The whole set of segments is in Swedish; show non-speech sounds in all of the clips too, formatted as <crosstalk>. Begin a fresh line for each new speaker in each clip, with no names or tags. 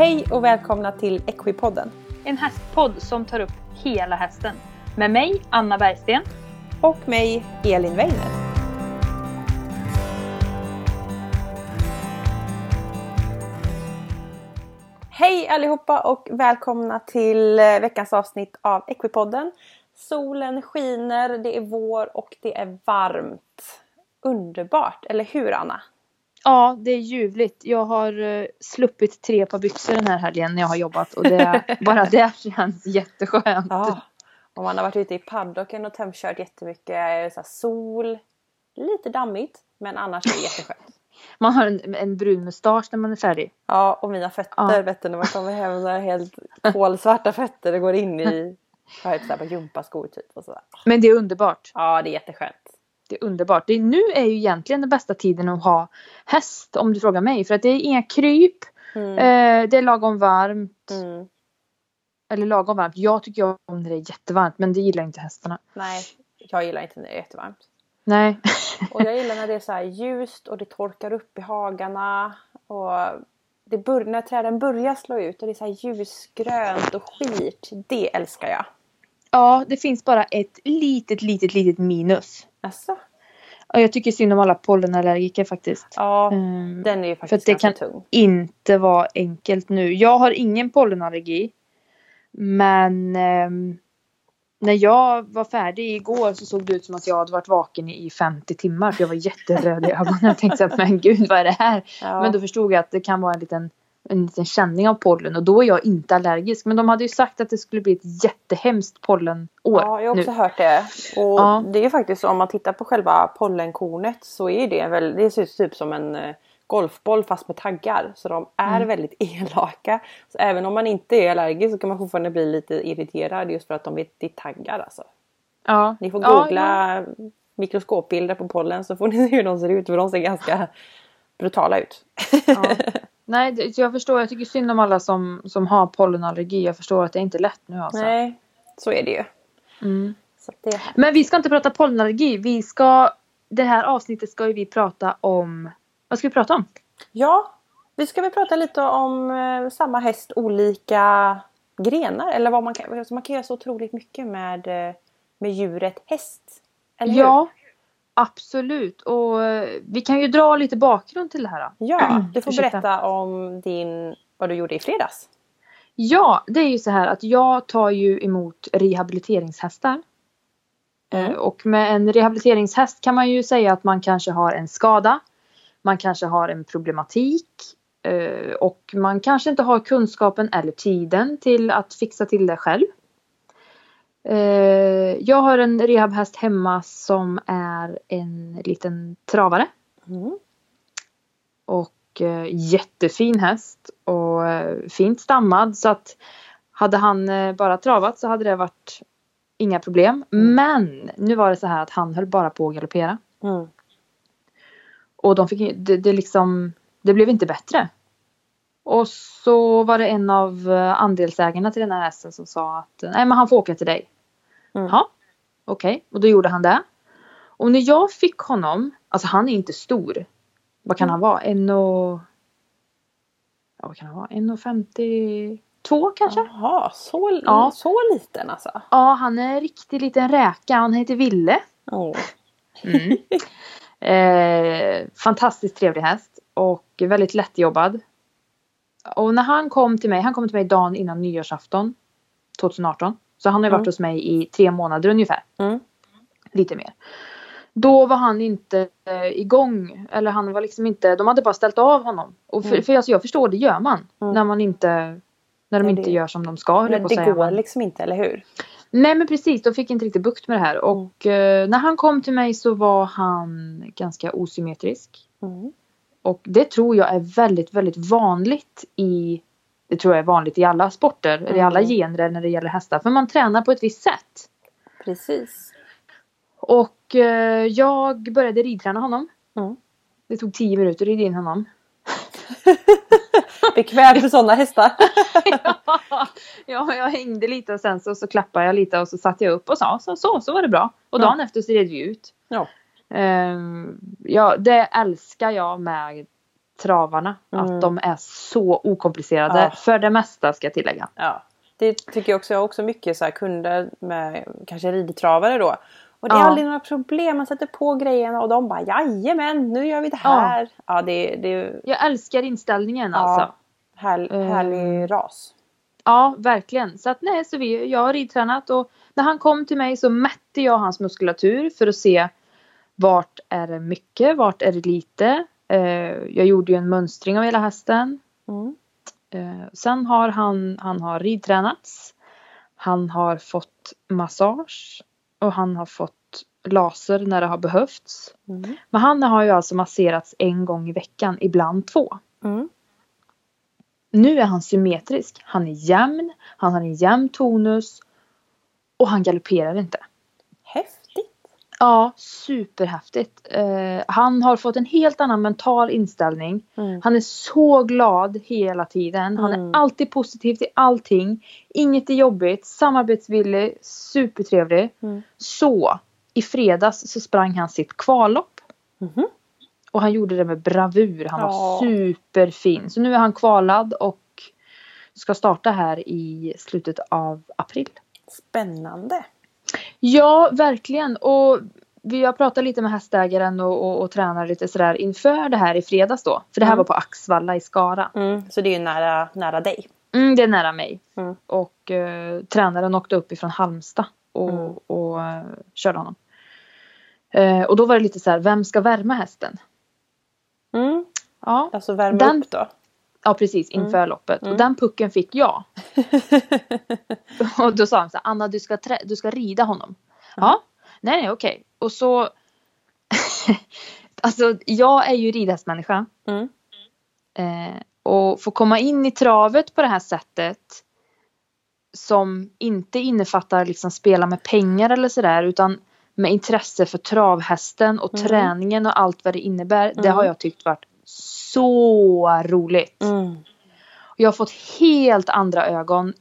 Hej och välkomna till Equipodden.
En hästpodd som tar upp hela hästen. Med mig, Anna Bergsten.
Och mig, Elin Weiner. Hej allihopa och välkomna till eh, veckans avsnitt av Equipodden. Solen skiner, det är vår och det är varmt. Underbart, eller hur Anna?
Ja, det är ljuvligt. Jag har uh, sluppit tre par byxor den här helgen när jag har jobbat och det, <laughs> bara det känns jätteskönt.
Ja, och man har varit ute i paddocken och tömkört jättemycket. Så sol, lite dammigt men annars är det jätteskönt. <laughs>
Man har en, en brun mustasch när man är färdig.
Ja, och mina fötter ja. vet du när man kommer hem är helt kolsvarta fötter. Det går in i <laughs> jag har ett par gympaskor typ och sådär.
Men det är underbart.
Ja, det är jätteskönt.
Det är underbart. Det nu är ju egentligen den bästa tiden att ha häst om du frågar mig. För att det är inga kryp. Mm. Eh, det är lagom varmt. Mm. Eller lagom varmt. Jag tycker om när det är jättevarmt men det gillar inte hästarna.
Nej, jag gillar inte när det är jättevarmt.
Nej. <laughs>
och jag gillar när det är så här ljust och det torkar upp i hagarna. Och det när träden börjar slå ut och det är så ljusgrönt och skirt. Det älskar jag.
Ja, det finns bara ett litet, litet, litet minus.
Alltså?
Ja, jag tycker synd om alla pollenallergiker faktiskt.
Ja, um, den är ju faktiskt
För det kan
tung.
inte vara enkelt nu. Jag har ingen pollenallergi. Men um, när jag var färdig igår så såg det ut som att jag hade varit vaken i 50 timmar för jag var jätteröd i ögonen. Jag tänkte att men gud vad är det här? Ja. Men då förstod jag att det kan vara en liten, en liten känning av pollen och då är jag inte allergisk. Men de hade ju sagt att det skulle bli ett jättehemskt pollenår.
Ja, jag har också
nu.
hört det. Och ja. det är ju faktiskt så om man tittar på själva pollenkornet så är det väl, det ser ut typ som en eh, golfboll fast med taggar. Så de är mm. väldigt <laughs> elaka. Så även om man inte är allergisk så kan man fortfarande bli lite irriterad just för att de är, det är taggar alltså.
Ja.
Ni får googla ja, ja. mikroskopbilder på pollen så får ni se hur de ser ut för de ser ganska brutala ut.
Ja. <laughs> Nej, jag förstår. Jag tycker synd om alla som, som har pollenallergi. Jag förstår att det är inte lätt nu alltså.
Nej, så är det ju.
Mm. Det Men vi ska inte prata pollenallergi. Vi ska, det här avsnittet ska ju vi prata om vad ska vi prata om?
Ja, vi ska väl prata lite om eh, samma häst olika grenar. Eller vad man kan, alltså man kan göra så otroligt mycket med, eh, med djuret häst.
Eller hur? Absolut. Och eh, vi kan ju dra lite bakgrund till det här. Då.
Ja, du får berätta om din, vad du gjorde i fredags.
Ja, det är ju så här att jag tar ju emot rehabiliteringshästar. Mm. Och med en rehabiliteringshäst kan man ju säga att man kanske har en skada. Man kanske har en problematik eh, och man kanske inte har kunskapen eller tiden till att fixa till det själv. Eh, jag har en rehabhäst hemma som är en liten travare. Mm. Och eh, jättefin häst och fint stammad så att hade han bara travat så hade det varit inga problem. Mm. Men nu var det så här att han höll bara på att galoppera. Mm. Och de fick, det, det, liksom, det blev inte bättre. Och så var det en av eh, andelsägarna till den här hästen som sa att nej men han får åka till dig. Mm. Ja, okej. Okay. Och då gjorde han det. Och när jag fick honom, alltså han är inte stor. Vad kan mm. han vara? En och... Ja, vad kan han vara? En och 52 kanske?
Jaha, så, ja. så liten alltså?
Ja, han är en riktig liten räka. Han heter Ville. Oh. Mm. <laughs> Eh, fantastiskt trevlig häst och väldigt lättjobbad. Och när han kom till mig, han kom till mig dagen innan nyårsafton 2018. Så han har ju varit mm. hos mig i tre månader ungefär. Mm. Lite mer. Då var han inte eh, igång. Eller han var liksom inte, de hade bara ställt av honom. Och för, mm. för alltså, jag förstår, det gör man. Mm. När man inte, när de men inte gör som de ska.
Men det går man. liksom inte, eller hur?
Nej men precis, de fick inte riktigt bukt med det här. Och mm. eh, när han kom till mig så var han ganska osymmetrisk. Mm. Och det tror jag är väldigt, väldigt vanligt i det tror jag är vanligt i alla sporter, mm. i alla genrer när det gäller hästar. För man tränar på ett visst sätt.
Precis.
Och eh, jag började ridträna honom. Mm. Det tog tio minuter att rida in honom. <laughs>
Bekvämt för sådana hästar. <laughs>
ja, jag hängde lite och sen så, så klappade jag lite och så satte jag upp och sa så, så, så var det bra. Och dagen ja. efter så red vi ut. Ja. Um, ja, det älskar jag med travarna.
Mm.
Att de är så okomplicerade.
Ja.
För det mesta ska jag tillägga.
Ja. Det tycker jag också. Jag har också mycket så kunder med kanske ridtravare då. Och det är
Ja.
aldrig några problem. Man sätter på grejerna och de bara jajamän nu gör vi det här. Ja, det, det,
Jag älskar inställningen
Ja.
alltså.
Här,
Mm.
härlig ras.
Ja, verkligen. Så att nej, så vi, jag har ridtränat och när han kom till mig så mätte jag hans muskulatur för att se vart är det mycket, vart är det lite. Eh, jag gjorde ju en mönstring av hela hästen.
Mm.
Eh, sen har han, han har ridtränats. Han har fått massage och han har fått laser när det har behövts.
Mm.
Men han har ju alltså masserats en gång i veckan, ibland två.
Mm.
Nu är han symmetrisk. Han är jämn, han har en jämn tonus och han galopperar inte. Ja, superhäftigt. Eh, han har fått en helt annan mental inställning.
Mm.
Han är så glad hela tiden. Han
Mm.
är alltid positiv till allting. Inget är jobbigt, samarbetsvillig, supertrevlig.
Mm.
Så i fredags så sprang han sitt kvallopp.
Mhm.
Och han gjorde det med bravur. Han
Ja.
var superfin. Så nu är han kvalad och ska starta här i slutet av april.
Spännande.
Ja, verkligen. Och vi har pratat lite med hästägaren och, och, och tränare lite sådär inför det här i fredags då. För det här
Mm.
var på Axvalla i Skara.
Mm. Så det är ju nära, nära dig.
Mm, det är nära mig.
Mm.
Och eh, tränaren åkte upp ifrån Halmstad och,
Mm.
och eh, körde honom. Eh, och då var det lite så här, vem ska värma hästen?
Mm.
Ja,
Alltså värma
Den-
upp då.
Ja precis inför loppet.
Mm.
Och den pucken fick jag. <laughs> och då sa han så här, Anna du ska, trä- du ska rida honom. Ja, nej nej okej. Och så <laughs> Alltså jag är ju ridhästmänniska.
Mm.
Eh, och få komma in i travet på det här sättet som inte innefattar liksom spela med pengar eller sådär utan med intresse för travhästen och
Mm.
träningen och allt vad det innebär. Det
Mm.
har jag tyckt varit så roligt.
Mm.
Jag har fått helt andra ögon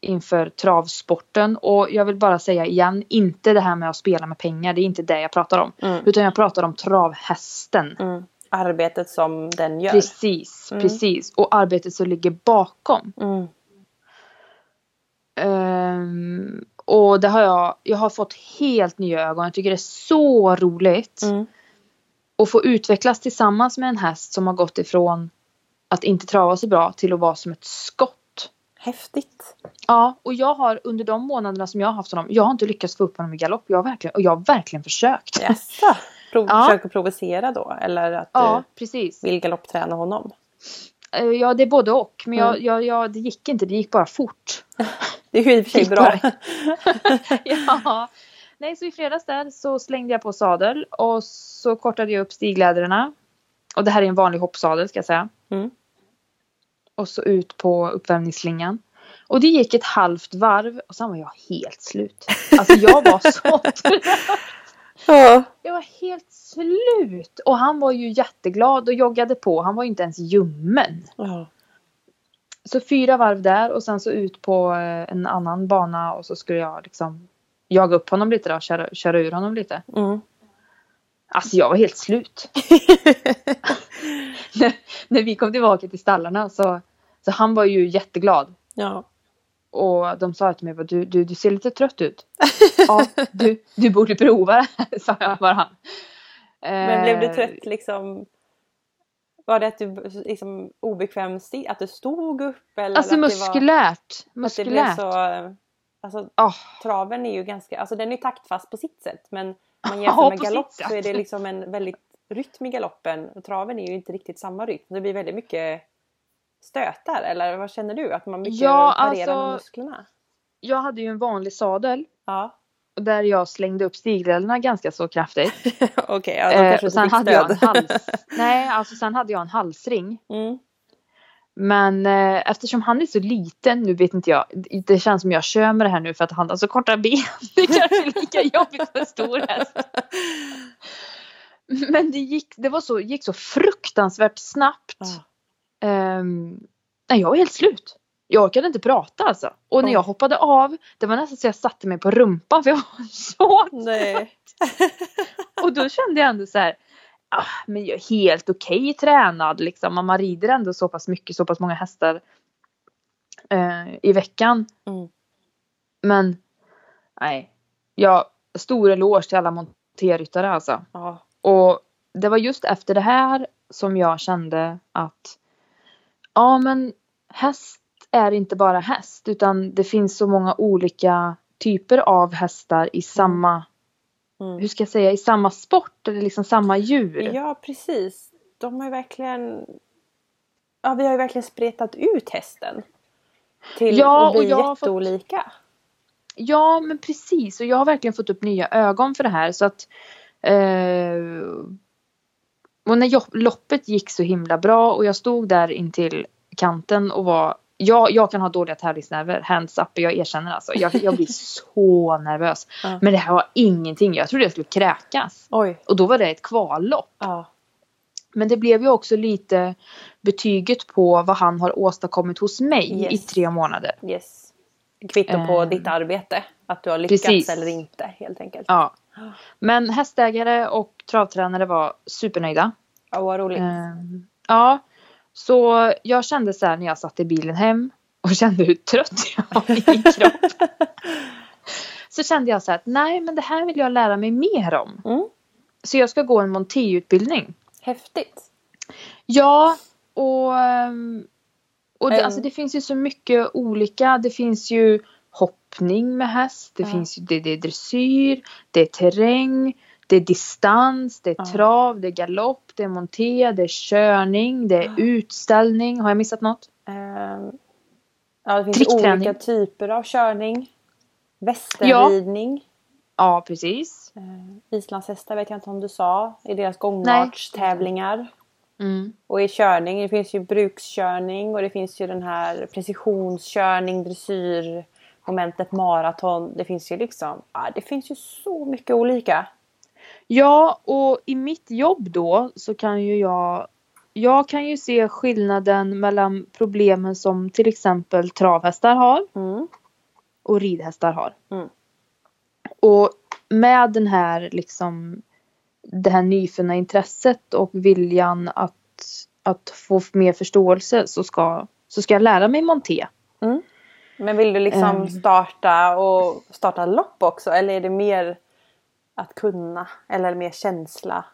inför travsporten och jag vill bara säga igen, inte det här med att spela med pengar, det är inte det jag pratar om.
Mm.
Utan jag pratar om travhästen.
Mm. Arbetet som den gör.
Precis,
Mm.
precis. Och arbetet som ligger bakom. Ehm, och det har jag, jag har fått helt nya ögon. Jag tycker det är så roligt.
Mm.
Att få utvecklas tillsammans med en häst som har gått ifrån att inte trava så bra till att vara som ett skott.
Häftigt.
Ja, och jag har under de månaderna som jag har haft honom, jag har inte lyckats få upp honom i galopp. Jag har verkligen, och jag har verkligen försökt.
Jaså? Prov,
Ja.
Försöker provocera då? Eller att
Ja, precis.
du vill galoppträna honom?
Eh, Ja, det är både och. Men jag,
Mm.
jag, jag, det gick inte, det gick bara fort. <laughs>
Det är ju i och för sig <laughs> bra. <laughs>
ja. Nej, så i fredags där så slängde jag på sadel och så kortade jag upp stigläderna. Och det här är en vanlig hoppsadel ska jag säga.
Mm.
Och så ut på uppvärmningsslingan. Och det gick ett halvt varv och sen var jag helt slut. Alltså jag var så <laughs> trött.
Ja.
Jag var helt slut. Och han var ju jätteglad och joggade på. Han var ju inte ens ljummen.
Ja.
Så fyra varv där och sen så ut på eh, en annan bana och så skulle jag liksom jaga upp honom lite då, köra, köra ur honom lite.
Mm.
Alltså jag var helt slut. när, <laughs> <laughs> när vi kom tillbaka till stallarna så, så han var ju jätteglad.
ja.
Och de sa till mig du, du, du ser lite trött ut. <laughs> ja, du, du borde prova det sa jag bara.
Men blev du
Eh,
trött liksom? Var det att du liksom obekväm stil? Att du stod upp? Eller
Alltså
att
muskulärt.
Det var, att det blev
Muskulärt.
så... Alltså
Åh,
traven är ju ganska... Alltså den är taktfast på sitt sätt. Men om man <laughs>
Ja,
jämför med galopp så är det liksom en väldigt rytm i galoppen. Och traven är ju inte riktigt samma rytm. Det blir väldigt mycket stötar. Eller vad känner du? Att man mycket
Ja,
varierar
alltså-
med musklerna?
jag hade ju en vanlig sadel.
Ja.
Där jag slängde upp stigläderna ganska så kraftigt. <laughs>
Okej, ja, då
Eh, och sen
fick
hade jag en
stöd.
hals... <laughs> Nej, alltså sen hade jag en halsring.
Mm.
Men eh, eftersom han är så liten, nu vet inte jag, det känns som jag kör med det här nu för att han har så korta ben. <laughs> Det kanske är lika jobbigt för en stor häst. Men det gick, det var så, gick så fruktansvärt snabbt. Ehm, nej, jag var helt slut. Jag orkade inte prata alltså. Och när jag hoppade av, det var nästan så jag satte mig på rumpan för jag var så
Nej.
Och då kände jag ändå så här. Ah, men jag är helt okej okay tränad liksom. Man rider ändå så pass mycket, så pass många hästar eh, i veckan.
Mm.
Men nej, jag stor eloge till alla monterryttare alltså.
Ja.
Och det var just efter det här som jag kände att ja men häst är inte bara häst utan det finns så många olika typer av hästar i samma
Mm.
hur ska jag säga, i samma sport eller liksom samma djur.
Ja precis. De har ju verkligen Ja vi har ju verkligen spretat ut hästen. Till
Ja,
att bli
och jag har fått-
jätteolika.
Ja men precis och jag har verkligen fått upp nya ögon för det här så att eh, och när loppet gick så himla bra och jag stod där intill kanten och var jag, jag kan ha dåliga tävlingsnerver, hands up, jag erkänner alltså. Jag, jag blir så <laughs> nervös.
Ja.
Men det här var ingenting, jag trodde jag skulle kräkas.
Oj.
Och då var det ett kvallopp.
Ja.
Men det blev ju också lite betyget på vad han har åstadkommit hos mig
Yes.
i tre månader.
Yes. Kvitto på
Eh,
ditt arbete. Att du har lyckats
precis.
eller inte helt enkelt.
Ja. Men hästägare och travtränare var supernöjda.
Ja, vad roligt.
Ehm, ja, så jag kände så här när jag satt i bilen hem och kände hur trött jag var i min kropp. <laughs> Så kände jag så här att nej men det här vill jag lära mig mer om.
Mm.
Så jag ska gå en montéutbildning.
Häftigt.
Ja, och, ehm, och det,
Ehm.
alltså det finns ju så mycket olika. Det finns ju hoppning med häst. Det
Ja.
finns ju det, det är dressyr. Det är terräng. Det är distans. Det är
Ja.
trav. Det är galopp. Det är monté. Det är körning. Det är utställning. Har jag missat något?
Ehm, ja, det finns olika typer av körning. Västernridning.
Ja, precis.
Eh, islandshästar vet jag inte om du sa. I deras gångartstävlingar.
Mm.
Och i körning, det finns ju brukskörning och det finns ju den här precisionskörning, dressyr, momentet maraton. Det finns ju liksom, ja, det finns ju så mycket olika.
Ja, och i mitt jobb då så kan ju jag jag kan ju se skillnaden mellan problemen som till exempel travhästar har
Mm.
och ridhästar har.
Mm.
Och med den här liksom det här nyfunna intresset och viljan att, att få mer förståelse så ska, så ska jag lära mig monté.
Men vill du liksom
Ehm.
starta och starta lopp också eller är det mer att kunna eller mer känsla?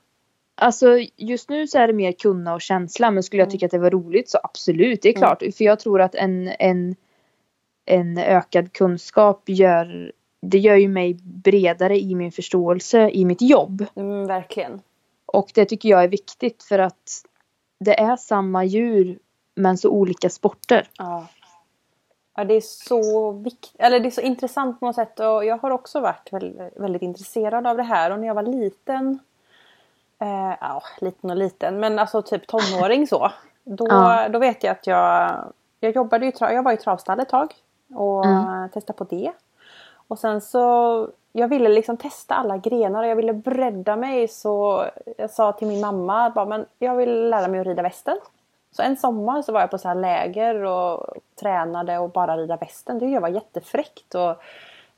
Alltså just nu så är det mer kunna och känsla men skulle jag tycka att det var roligt så absolut, det är
Mm.
klart. För jag tror att en, en, en ökad kunskap gör det gör ju mig bredare i min förståelse i mitt jobb.
Mm, verkligen.
Och det tycker jag är viktigt för att det är samma djur men så olika sporter.
Ja. Ja, det är så viktigt, eller det är så intressant på något sätt och jag har också varit väldigt, väldigt intresserad av det här och när jag var liten, eh, ja liten och liten, men alltså typ tonåring så. Då,
Ja.
då vet jag att jag, jag jobbade ju, jag var i travstall ett tag och
Mm.
testade på det. Och sen så, jag ville liksom testa alla grenar och jag ville bredda mig så jag sa till min mamma bara, men jag vill lära mig att rida västen. Så en sommar så var jag på så här läger och tränade och bara rida västen. Det var jättefräckt. Och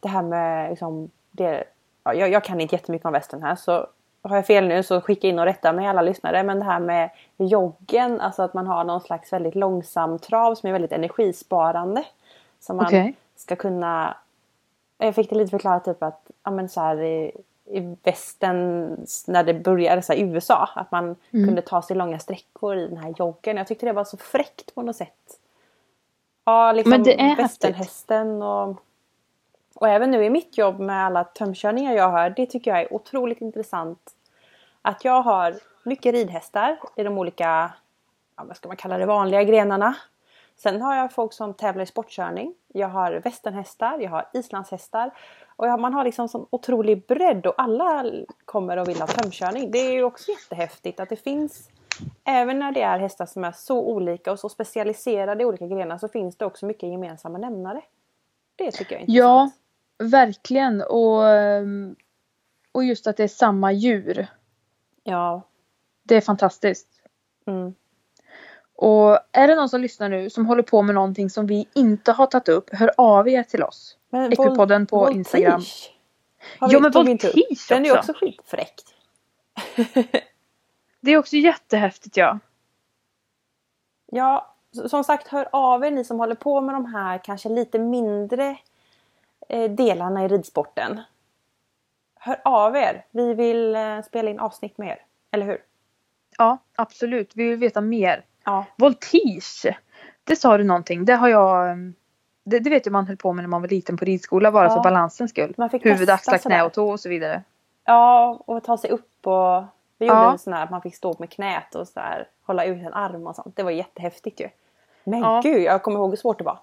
det här med liksom, det, ja, jag, jag kan inte jättemycket om västen här så har jag fel nu så skicka in och rätta mig alla lyssnare. Men det här med joggen, alltså att man har någon slags väldigt långsam trav som är väldigt energisparande. Som man
Okej.
ska kunna jag fick det lite förklarat typ att ja, men så här, i, västern när det började så här, i USA att man
Mm.
kunde ta sig långa sträckor i den här joggen. Jag tyckte det var så fräckt på något sätt. Ja, liksom
Men det är
västernhästen och, och även nu i mitt jobb med alla tömkörningar jag har. Det tycker jag är otroligt intressant. Att jag har mycket ridhästar i de olika, ja, vad ska man kalla det, vanliga grenarna. Sen har jag folk som tävlar i sportkörning. Jag har västernhästar, jag har islandshästar. Och man har liksom sån otrolig bredd och alla kommer och vill ha tömkörning. Det är ju också jättehäftigt att det finns Även när det är hästar som är så olika och så specialiserade i olika grenar så finns det också mycket gemensamma nämnare. Det tycker jag är
Ja,
intressant.
verkligen. Och, ehm, och just att det är samma djur.
Ja.
Det är fantastiskt.
Mm.
Och är det någon som lyssnar nu som håller på med någonting som vi inte har tagit upp, hör av er till oss.
Men
Equipodden på
voltige
Instagram.
har vi-
Jo, men voltige
Den är ju
också.
också skitfräckt. <laughs>
Det är också jättehäftigt ja.
Ja, som sagt hör av er ni som håller på med de här kanske lite mindre eh, delarna i ridsporten. Hör av er. Vi vill eh, spela in avsnitt med er. Eller hur?
Ja, absolut. Vi vill veta mer.
Ja.
Voltige. Det sa du någonting. Det har jag... mm, Det, det vet jag man höll på med när man var liten på ridskola bara
Ja.
för balansens skull.
Man fick
Huvud, axlar, knä och tå och så vidare.
Ja, och ta sig upp och... Vi gjorde
Ja.
en sån här att man fick stå upp med knät och så här, hålla ut en arm och sånt. Det var jättehäftigt ju. Men
Ja.
gud, jag kommer ihåg hur svårt det var.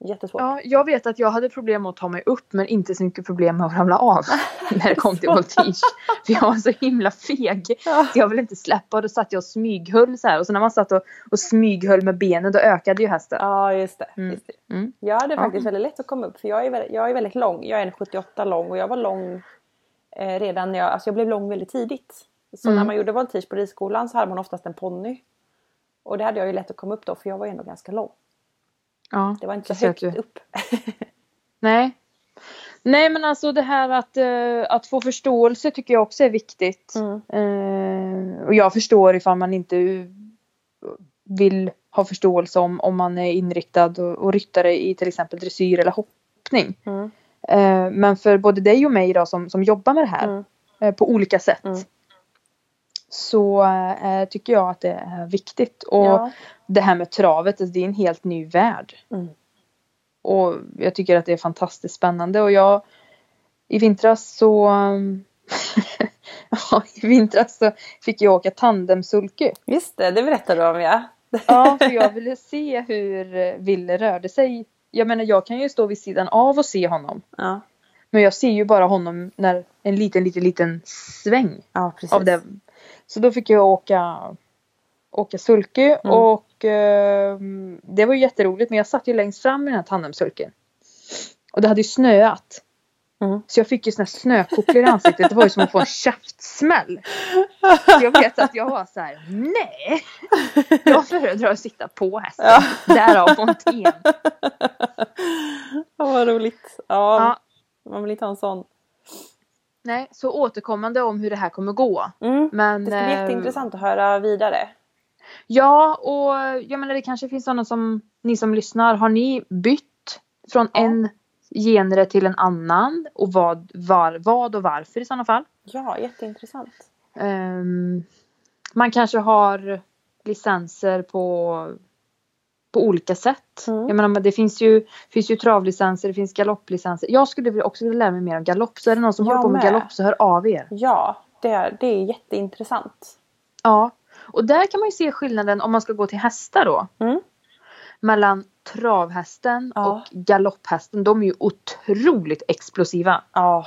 Jättesvårt.
Ja, jag vet att jag hade problem med att ta mig upp men inte så mycket problem med att ramla av <laughs> när det kom till voltige. För jag var så himla feg. Så jag ville inte släppa och då satt jag och smyghöll så här. Och så när man satt och, och smyghöll med benen då ökade ju hästen.
Ja, just det.
Mm.
Just det.
Mm.
Jag hade
Ja.
faktiskt väldigt lätt att komma upp för jag är väldigt, jag är väldigt lång. Jag är en 78 lång och jag var lång eh, redan när jag, alltså jag blev lång väldigt tidigt. Så
Mm.
när man gjorde voltige på ridskolan så hade man oftast en ponny. Och det hade jag ju lätt att komma upp då för jag var ändå ganska lång.
Ja,
Det var inte så högt
du-
upp. <laughs>
Nej. Nej men alltså det här att, eh, att få förståelse tycker jag också är viktigt.
Mm.
Eh, och jag förstår ifall man inte vill ha förståelse om, om man är inriktad och, och ryttare i till exempel dressyr eller hoppning.
Mm.
Eh, men för både dig och mig då som, som jobbar med det här
Mm.
på olika sätt. Så eh, tycker jag att det är viktigt. Och
Ja.
det här med travet, alltså, det är en helt ny värld.
Mm.
Och jag tycker att det är fantastiskt spännande och jag i vintras så <laughs> ja, i vintras så fick jag åka tandemsulky.
Just det, det berättade du om ja.
Ja, för <laughs> jag ville se hur Ville rörde sig. Jag menar jag kan ju stå vid sidan av och se honom.
Ja,
Men jag ser ju bara honom när en liten, liten, liten sväng
ja
av det. Så då fick jag åka, åka sulky
Mm.
och eh, det var ju jätteroligt men jag satt ju längst fram i den här tandemsulken. Och det hade ju snöat.
Mm.
Så jag fick ju såna här snökocklor i ansiktet. Det var ju som att få en käftsmäll. Så jag vet att jag var så här: nej! Jag föredrar att sitta på hästen.
Ja.
Därav montén.
Ja, vad roligt. Ja,
Ja,
man vill inte ha en sån.
Nej, så återkommande om hur det här kommer gå.
Mm.
Men,
Det ska bli
eh,
jätteintressant att höra vidare.
Ja, och jag menar det kanske finns sådana som ni som lyssnar. Har ni bytt från
Ja.
en genre till en annan? Och vad, var, vad och varför i sådana fall?
Ja, jätteintressant.
Ehm, man kanske har licenser på, på olika sätt.
Mm.
Jag menar, men det finns ju, finns ju travlicenser, det finns galopplicenser. Jag skulle också vilja lära mig mer om galopp. Så är det någon som
Jag
håller på med
med.
galopp så hör av er.
Ja, det är, det är jätteintressant.
Ja, och där kan man ju se skillnaden om man ska gå till hästar då.
Mm.
Mellan travhästen
Ja.
och galopphästen. De är ju otroligt explosiva.
Ja.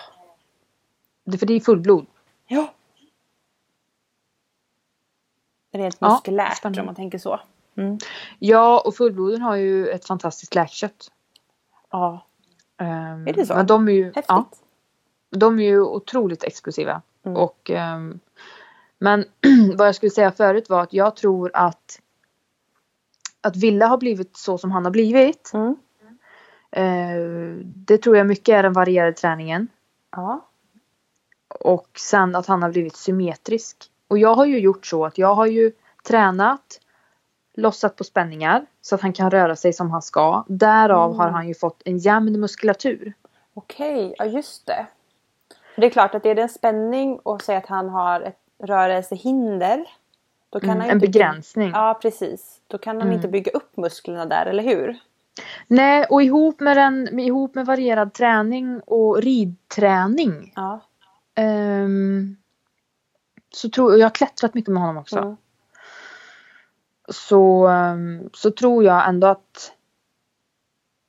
Det- För det är fullblod.
Ja. Rent
Ja,
muskulärt
spännande.
om man tänker så. Mm.
Ja, och fullbloden har ju ett fantastiskt läkkött.
Ja,
Ehm,
Är det så?
Men de är ju,
häftigt.
ja, de är ju otroligt explosiva.
Mm.
Och, ehm, men <clears throat> vad jag skulle säga förut var att jag tror att att Ville har blivit så som han har blivit.
Mm.
Eh, det tror jag mycket är den varierade träningen.
Ja.
Och sen att han har blivit symmetrisk. Och jag har ju gjort så att jag har ju tränat, lossat på spänningar så att han kan röra sig som han ska. Därav
Mm.
har han ju fått en jämn muskulatur.
Okej, ja just det. Det är klart att är det en spänning och säga att han har ett rörelsehinder. Då kan
Mm,
han
en
inte
begränsning.
Ja precis. Då kan han
Mm.
inte bygga upp musklerna där, eller hur?
Nej, och ihop med, den, ihop med varierad träning och ridträning.
Ja.
ehm, så tror jag, jag har klättrat mycket med honom också.
Mm.
Så, ehm, så tror jag ändå att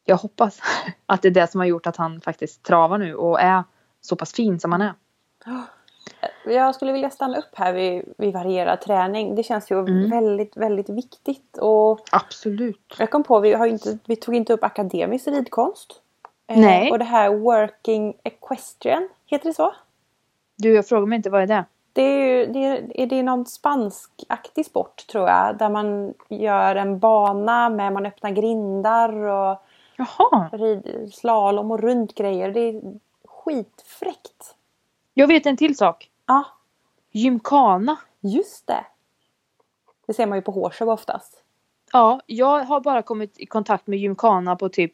jag hoppas <laughs> att det är det som har gjort att han faktiskt travar nu och är så pass fin som han är.
Jag skulle vilja stanna upp här vid, vid varierad träning. Det känns ju
Mm.
väldigt, väldigt viktigt. Och
Absolut.
jag kom på, vi, har inte, vi tog inte upp akademisk ridkonst. Eh,
Nej.
Och det här working equestrian, heter det så?
Du, jag frågar mig inte vad är det?
Det är, ju, det är, är det någon spanskaktig sport tror jag. Där man gör en bana med, man öppnar grindar och
Jaha.
rid, slalom och runt grejer. Det är skitfräckt.
Jag vet en till sak.
Ja,
Gymkana.
Just det! Det ser man ju på Hårsöv oftast.
Ja, jag har bara kommit i kontakt med gymkana på typ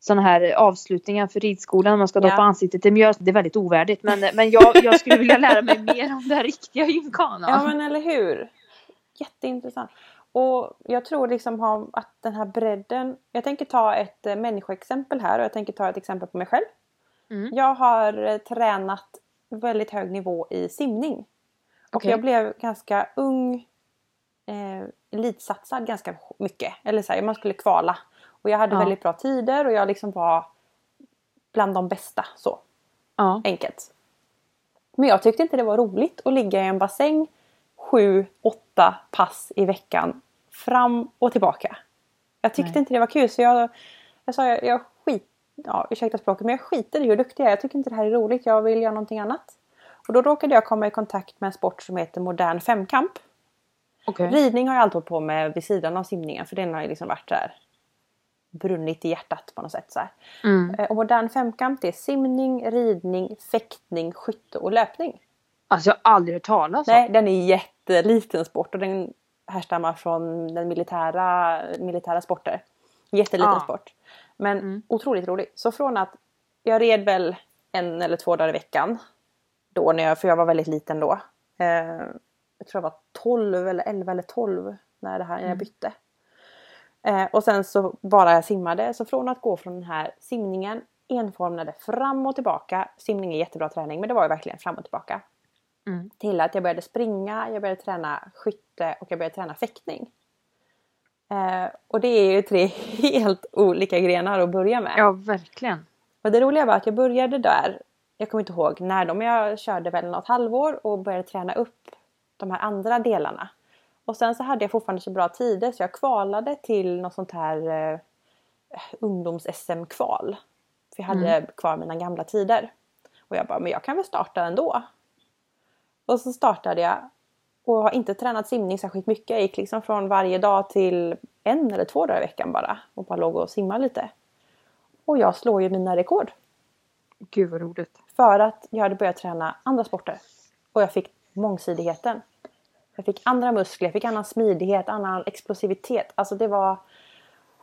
sådana här avslutningar för ridskolan. Man ska
Ja.
doppa ansiktet. Det är det är väldigt ovärdigt. Men, men jag, jag skulle vilja lära mig mer om den riktiga gymkanan.
Ja men eller hur! Jätteintressant. Och jag tror liksom att den här bredden. Jag tänker ta ett eh, människoexempel här och jag tänker ta ett exempel på mig själv.
Mm.
Jag har eh, tränat väldigt hög nivå i simning. Och
Okej.
jag blev ganska ung eh, elitsatsad ganska mycket. Eller så här, man skulle kvala. Och jag hade
Ja.
väldigt bra tider och jag liksom var bland de bästa. Så
Ja.
enkelt. Men jag tyckte inte det var roligt att ligga i en bassäng sju, åtta pass i veckan fram och tillbaka. Jag tyckte
Nej.
inte det var kul så jag, jag sa jag, jag skit, ja, ursäkta språket, men jag skiter i hur duktig jag är. Jag tycker inte det här är roligt, jag vill göra någonting annat. Och då råkade jag komma i kontakt med en sport som heter modern femkamp.
Okej.
Ridning har jag alltid hållit på med vid sidan av simningen för den har ju liksom varit där brunnit i hjärtat på något sätt. Så.
Mm.
Eh, Och modern femkamp det är simning, ridning, fäktning, skytte och löpning.
Alltså jag har aldrig hört talas om.
Nej, den är jätteliten sport och den härstammar från den militära, militära sporter. Jätteliten
Ja.
sport. Men
Mm.
otroligt rolig. Så från att jag red väl en eller två dagar i veckan. Då när jag, för jag var väldigt liten då. Eh, jag tror jag var 12 eller 11 eller 12 när, det här, när jag
Mm.
bytte. Eh, och sen så bara jag simmade. Så från att gå från den här simningen enformade fram och tillbaka. Simning är jättebra träning men det var ju verkligen fram och tillbaka.
Mm.
Till att jag började springa, jag började träna skytte och jag började träna fäktning. Eh, och det är ju tre <laughs> helt olika grenar att börja med.
Ja, verkligen.
Och det roliga var att jag började där, jag kommer inte ihåg när men jag körde väl något halvår och började träna upp de här andra delarna. Och sen så hade jag fortfarande så bra tider så jag kvalade till något sånt här eh, ungdoms-SM-kval. För jag hade kvar mina gamla tider. Och jag bara, men jag kan väl starta ändå. Och så startade jag och har inte tränat simning särskilt mycket. Jag gick liksom från varje dag till en eller två dagar i veckan bara. Och bara låg och simmade lite. Och jag slår ju mina rekord.
Gud vad roligt.
För att jag hade börjat träna andra sporter. Och jag fick mångsidigheten. Jag fick andra muskler, jag fick annan smidighet, annan explosivitet. Alltså det var...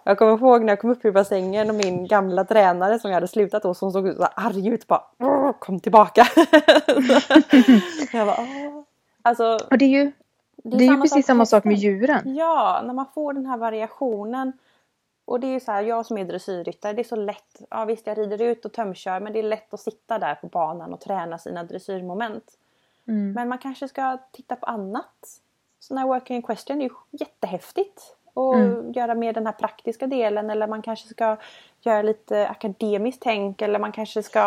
Jag kommer ihåg när jag kom upp ur bassängen och min gamla tränare som jag hade slutat hos som såg så här arg ut bara "Åh, Kom tillbaka! <laughs> jag bara, "Åh." Alltså,
Och det är ju det är ju
samma
precis samma sak med djuren.
Ja, när man får den här variationen. Och det är ju så här, jag som är dressyrryttare, det är så lätt. Ja visst, jag rider ut och tömkör men det är lätt att sitta där på banan och träna sina dressyrmoment.
Mm.
Men man kanske ska titta på annat. Sån här working in question är ju jättehäftigt. Och
Mm.
göra mer den här praktiska delen eller man kanske ska göra lite akademiskt tänk eller man kanske ska,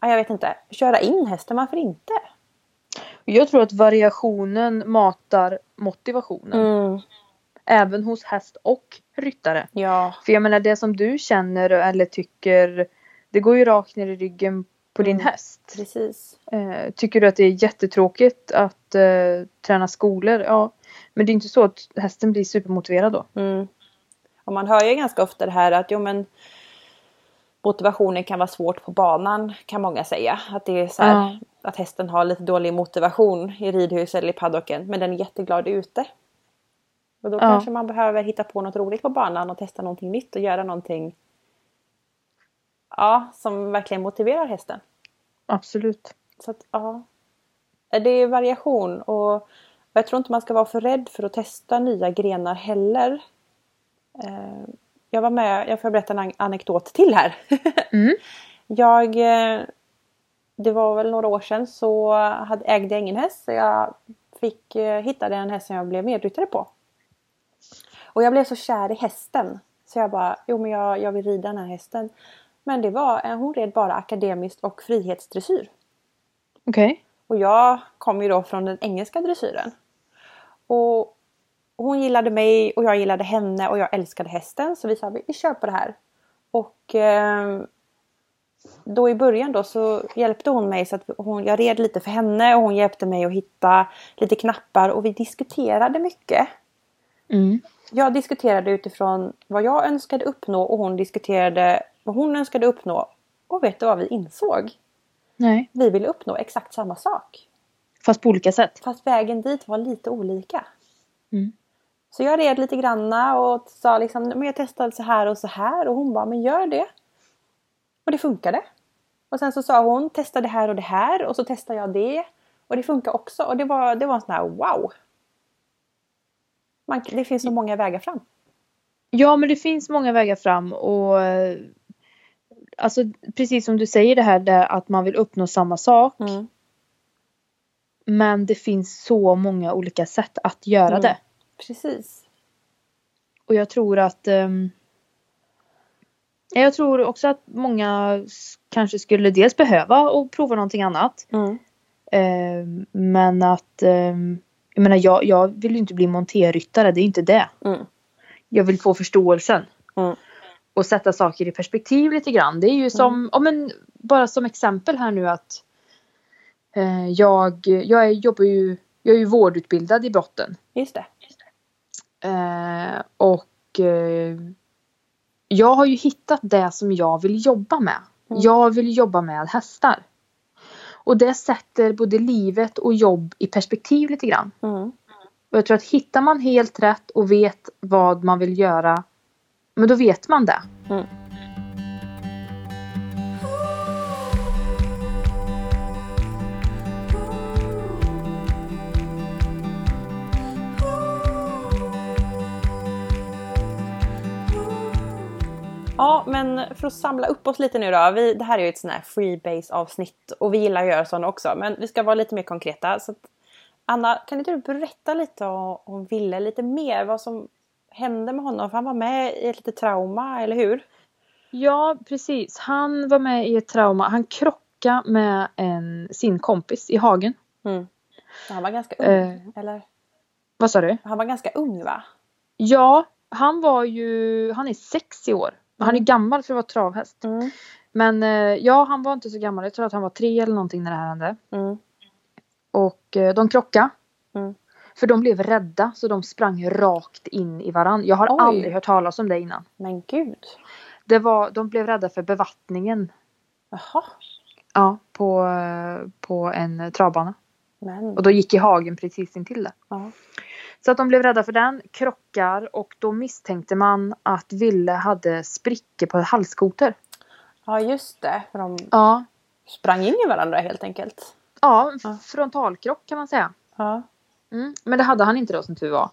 ja, jag vet inte, köra in hästen, varför inte?
Jag tror att variationen matar motivationen. Även hos häst och ryttare.
Ja,
För jag menar det som du känner eller tycker det går ju rakt ner i ryggen på din
Mm.
häst.
precis.
Eh, tycker du att det är jättetråkigt att eh, träna skolor? Ja. Men det är inte så att hästen blir supermotiverad då.
Mm. Och man hör ju ganska ofta det här att jo men motivationen kan vara svårt på banan kan många säga. Att det är så här,
Ja.
att hästen har lite dålig motivation i ridhuset eller i paddocken men den är jätteglad ute. Och då
Ja.
kanske man behöver hitta på något roligt på banan och testa någonting nytt och göra någonting ja, som verkligen motiverar hästen.
Absolut.
Så att, ja. Det är variation och jag tror inte man ska vara för rädd för att testa nya grenar heller. Eh, Jag var med, jag får berätta en an- anekdot till här. <laughs>
Mm.
Jag, eh, det var väl några år sedan så hade, ägde jag ingen häst så jag fick, eh, hittade en häst som jag blev medryttare på. Och jag blev så kär i hästen. Så jag bara, jo men jag, jag vill rida den här hästen. Men det var, eh, hon red bara akademiskt och frihetsdressyr.
Okej.
Och jag kom ju då från den engelska dressyren. Och hon gillade mig och jag gillade henne och jag älskade hästen. Så vi sa vi kör på det här. Och eh, då i början då så hjälpte hon mig så att hon, jag red lite för henne och hon hjälpte mig att hitta lite knappar och vi diskuterade mycket.
Mm.
Jag diskuterade utifrån vad jag önskade uppnå och hon diskuterade vad hon önskade uppnå. Och vet du vad vi insåg?
Nej.
Vi ville uppnå exakt samma sak.
Fast på olika sätt.
Fast vägen dit var lite olika.
Mm.
Så jag red lite granna och sa liksom, men jag testade så här och så här och hon bara, men gör det. Och det funkade. Och sen så sa hon, testa det här och det här och så testade jag det. Och det funkar också och det var, det var en sån här wow. Man, det finns så många vägar fram.
Ja men det finns många vägar fram och eh, Alltså precis som du säger det här där att man vill uppnå samma sak.
Mm.
Men det finns så många olika sätt att göra
Mm.
det.
Precis.
Och jag tror att ehm, Jag tror också att många kanske skulle dels behöva och prova någonting annat.
Mm.
Ehm, men att ehm, Jag menar jag, jag vill ju inte bli monterryttare, det är inte det.
Mm.
Jag vill få förståelsen.
Mm.
Och sätta saker i perspektiv lite grann. Det är ju som, ja, men bara som exempel här nu att eh, jag, jag är, jobbar ju, jag är ju vårdutbildad i brotten.
Just det.
Eh, och eh, jag har ju hittat det som jag vill jobba med.
Mm.
Jag vill jobba med hästar. Och det sätter både livet och jobb i perspektiv lite grann.
Mm.
Och jag tror att hittar man helt rätt och vet vad man vill göra, men då vet man det.
Mm. Ja, men för att samla upp oss lite nu då. Vi, det här är ju ett sånt här freebase avsnitt och vi gillar att göra sådana också. Men vi ska vara lite mer konkreta. Så att, Anna, kan inte du berätta lite om, om Ville lite mer? Vad som hände med honom? För han var med i ett litet trauma, eller hur?
Ja, precis. Han var med i ett trauma. Han krockade med en, sin kompis i hagen.
Mm. Han var ganska ung,
Eh.
eller?
Vad sa du?
Han var ganska ung va?
Ja, han var ju, han är 60 år. Han är gammal för att vara travhäst.
Mm.
Men eh, ja, han var inte så gammal. Jag tror att han var tre eller någonting när det här hände.
Mm.
Och eh, de krockade.
Mm.
För de blev rädda så de sprang rakt in i varandra. Jag har
Oj.
aldrig hört talas om det innan.
Men gud.
Det var, de blev rädda för bevattningen.
Jaha.
Ja, på, på en travbana.
Men.
Och då gick i hagen precis intill det.
Ja.
Så att de blev rädda för den, krockar och då misstänkte man att Ville hade sprickor på halskoter.
ja just det. För de
Ja.
sprang in i varandra helt enkelt.
Ja,
Ja.
frontalkrock kan man säga.
Ja.
Mm. Men det hade han inte då som tur var.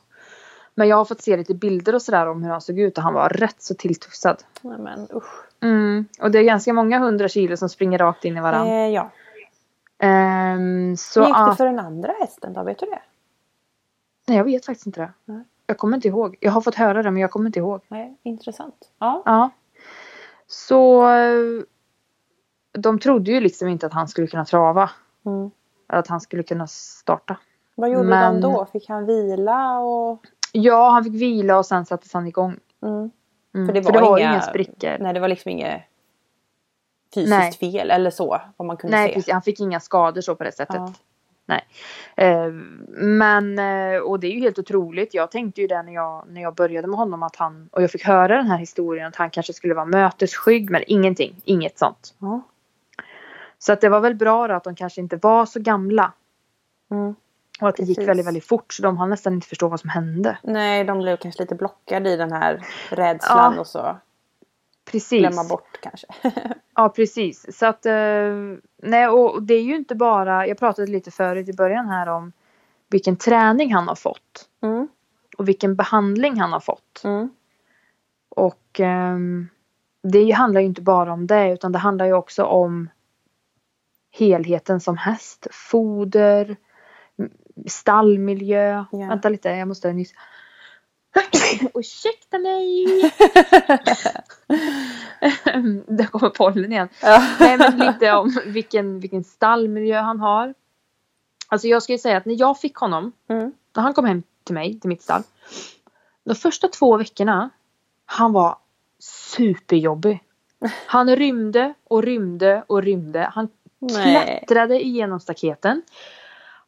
Men jag har fått se lite bilder och sådär om hur han såg ut och han var rätt så tilltufsad.
Nej men usch.
Mm. Och det är ganska många hundra kilo som springer rakt in i varandra.
Eh, ja.
Ehm, så
Hur gick det för den andra hästen då? Vet du det?
Nej, jag vet faktiskt inte det.
Nej.
Jag kommer inte ihåg. Jag har fått höra det men jag kommer inte ihåg.
Nej, intressant. Ja.
Ja. Så de trodde ju liksom inte att han skulle kunna trava.
Mm.
Eller att han skulle kunna starta.
Vad gjorde
Men-
de då? Fick han vila och...
Ja, han fick vila och sen sattes han igång.
Mm.
Mm.
För det var inga-
inga sprickor.
Nej, det var liksom inget fysiskt
Nej.
fel eller så. Vad man kunde
Nej,
se.
precis. Han fick inga skador så på det sättet.
Ja.
Nej. Eh, men, eh, och det är ju helt otroligt. Jag tänkte ju det när jag, när jag började med honom att han, och jag fick höra den här historien att han kanske skulle vara mötesskygg men ingenting. Inget sånt.
Ja.
Så att det var väl bra då att de kanske inte var så gamla.
Mm.
Och att det gick väldigt, väldigt fort så de hann nästan inte förstå vad som hände.
Nej, de blev kanske lite blockade i den här rädslan
Ja.
och så
Precis.
glömma bort kanske. <laughs>
Ja, precis. Så att, eh, nej, och det är ju inte bara, jag pratade lite förut i början här om vilken träning han har fått.
Mm.
Och vilken behandling han har fått.
Mm.
Och ehm, det handlar ju inte bara om det utan det handlar ju också om helheten som häst. Foder, stallmiljö.
Ja.
Vänta lite, jag måste nyss. <laughs> Ursäkta mig! <laughs> Där kommer pollen igen.
Ja.
Nej men lite om vilken, vilken stallmiljö han har. Alltså jag ska ju säga att när jag fick honom,
Mm.
när han kom hem till mig, till mitt stall. De första två veckorna, han var superjobbig. Han rymde och rymde och rymde. Han
Nej.
klättrade igenom staketen.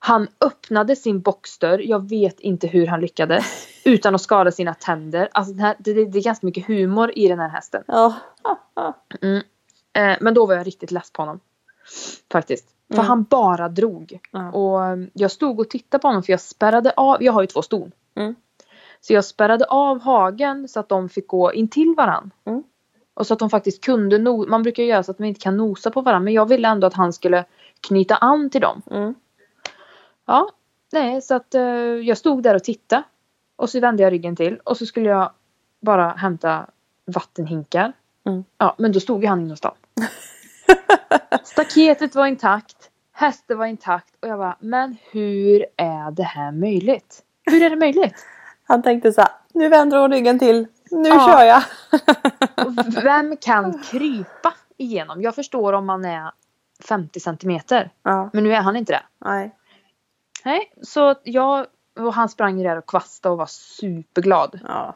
Han öppnade sin boxdörr, jag vet inte hur han lyckades. <laughs> Utan att skada sina tänder. Alltså det, här, det, det, det är ganska mycket humor i den här hästen.
Ja.
Mm. Eh, men då var jag riktigt less på honom. Faktiskt. För
Mm.
han bara drog.
Ja.
Och eh, jag stod och tittade på honom för jag spärrade av, jag har ju två ston.
Mm.
Så jag spärrade av hagen så att de fick gå in till varann.
Mm.
Och så att de faktiskt kunde no- man brukar göra så att man inte kan nosa på varandra men jag ville ändå att han skulle knyta an till dem. Ja, nej så att eh, jag stod där och tittade. Och så vände jag ryggen till och så skulle jag bara hämta vattenhinkar.
Mm.
Ja, men då stod ju han inne hos dem. <laughs> Staketet var intakt. Hästen var intakt och jag bara, men hur är det här möjligt? Hur är det möjligt?
Han tänkte så här, nu vänder hon ryggen till, nu
Ja.
kör jag.
Vem kan krypa igenom? Jag förstår om man är 50 centimeter.
Ja,
Men nu är han inte det.
nej.
Nej, så jag och han sprang där och kvastade och var superglad.
Ja.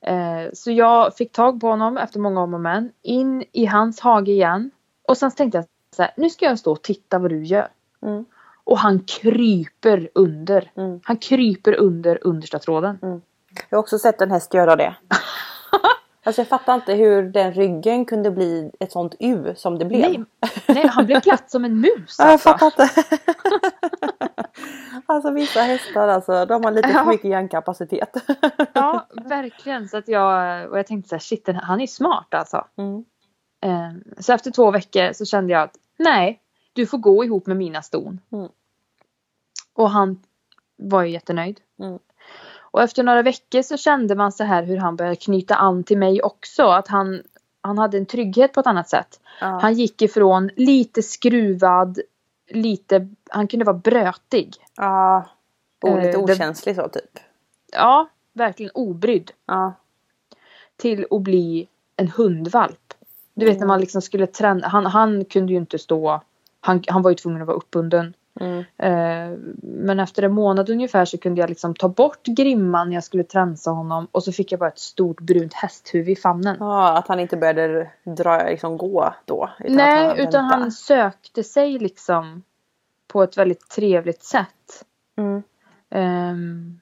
Eh, så jag fick tag på honom efter många om och men. In i hans hage igen. Och sen tänkte jag så här, nu ska jag stå och titta vad du gör.
Mm.
Och han kryper under.
Mm.
Han kryper under understa tråden.
Jag har också sett en häst göra det. <laughs> Alltså jag fattar inte hur den ryggen kunde bli ett sånt U som det blev.
Nej, nej, han blev platt som en mus.
Ja, jag
Alltså.
fattar inte. <laughs> alltså vissa hästar alltså, de har lite för mycket hjärnkapacitet. <laughs>
Ja, verkligen. Så att jag, och jag tänkte så här, shit, den- han är smart alltså.
Mm.
Eh, Så efter två veckor så kände jag att nej, du får gå ihop med mina ston.
Mm.
Och han var ju jättenöjd.
Mm.
Och efter några veckor så kände man så här hur han började knyta an till mig också. Att han, han hade en trygghet på ett annat sätt.
Ja.
Han gick ifrån lite skruvad, lite, han kunde vara brötig.
ja. Och lite
Eh, det-
okänslig så typ.
Ja, verkligen obrydd.
Ja.
till att bli en hundvalp. Du vet när man liksom skulle träna, han, han kunde ju inte stå, han, han var ju tvungen att vara uppbunden.
Mm.
Eh, men efter en månad ungefär så kunde jag liksom ta bort grimman när jag skulle tränsa honom och så fick jag bara ett stort brunt hästhuvud i famnen.
ja, att han inte började dra, liksom gå då. Utan
Nej,
att
utan han sökte sig liksom på ett väldigt trevligt sätt.
Mm.
Ehm,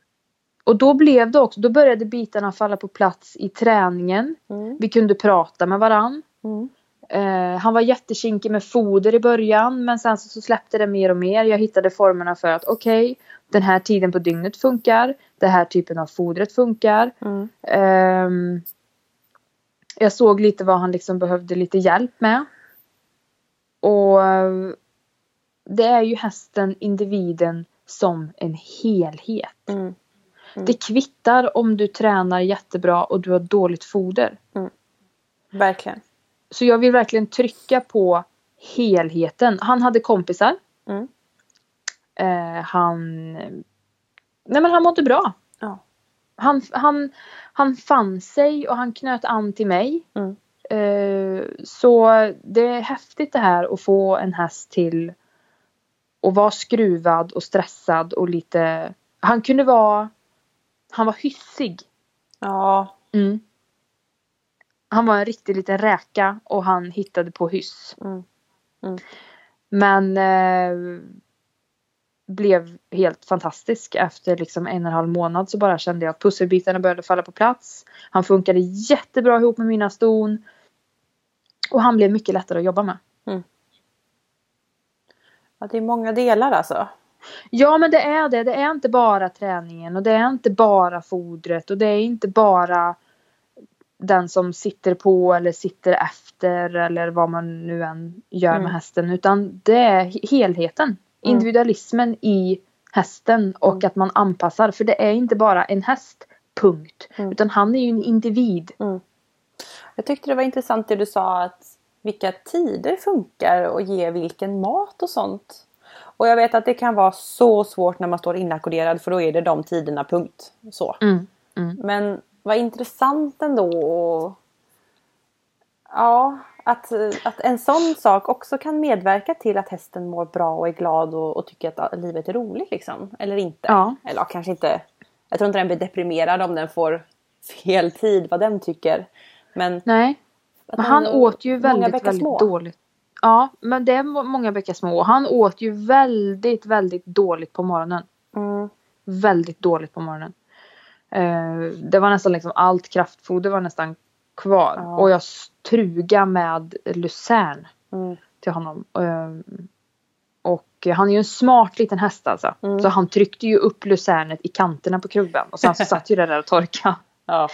och då blev det också, då började bitarna falla på plats i träningen.
Mm.
Vi kunde prata med varann.
Mm.
Eh, han var jättekinkig med foder i början men sen så, så släppte det mer och mer. Jag hittade formerna för att okej, den här tiden på dygnet funkar. Den här typen av fodret funkar.
Mm.
Ehm, jag såg lite vad han liksom behövde lite hjälp med. Och eh, det är ju hästen, individen som en helhet.
Mm.
Det kvittar om du tränar jättebra och du har dåligt foder.
Verkligen.
Så jag vill verkligen trycka på helheten. Han hade kompisar.
Mm.
Eh, han... Nej men han mådde bra.
Ja.
Han, han, han fann sig och han knöt an till mig.
Mm.
Eh, så det är häftigt det här att få en häst till att vara skruvad och stressad och lite... Han kunde vara... Han var hyssig.
Ja.
Mm. Han var en riktig liten räka och han hittade på hyss.
Mm. Mm.
Men eh, blev helt fantastisk. Efter liksom en och en halv månad så bara kände jag att pusselbitarna började falla på plats. Han funkade jättebra ihop med mina ston. Och han blev mycket lättare att jobba med.
ja. Det är många delar alltså.
Ja men det är det. Det är inte bara träningen och det är inte bara fodret och det är inte bara den som sitter på eller sitter efter eller vad man nu än gör
Mm.
med hästen utan det är he- helheten. Individualismen i hästen och
Mm.
att man anpassar för det är inte bara en häst punkt
Mm.
utan han är ju en individ.
Jag tyckte det var intressant det du sa att vilka tider funkar och ge vilken mat och sånt. Och jag vet att det kan vara så svårt när man står inackorderad för då är det de tiderna punkt. Så.
Mm. Mm.
Men vad intressant ändå. Och... Ja, att, att en sån sak också kan medverka till att hästen mår bra och är glad och, och tycker att livet är roligt liksom. Eller inte.
Ja.
Eller kanske inte. Jag tror inte den blir deprimerad om den får fel tid vad den tycker. Men
Nej. Men
den-
han åt ju väldigt, väldigt
små.
dåligt. Ja, men det är må- många bäckar små. Han åt ju väldigt, väldigt dåligt på morgonen.
Mm.
Väldigt dåligt på morgonen. Eh, det var nästan liksom allt kraftfoder var nästan kvar.
Ja.
Och jag struga med lucern.
Mm.
till honom. Ehm, och han är ju en smart liten häst alltså.
Mm.
Så han tryckte ju upp lucernet i kanterna på krubben och sen så <laughs> satt ju det där och torkade.
Ja.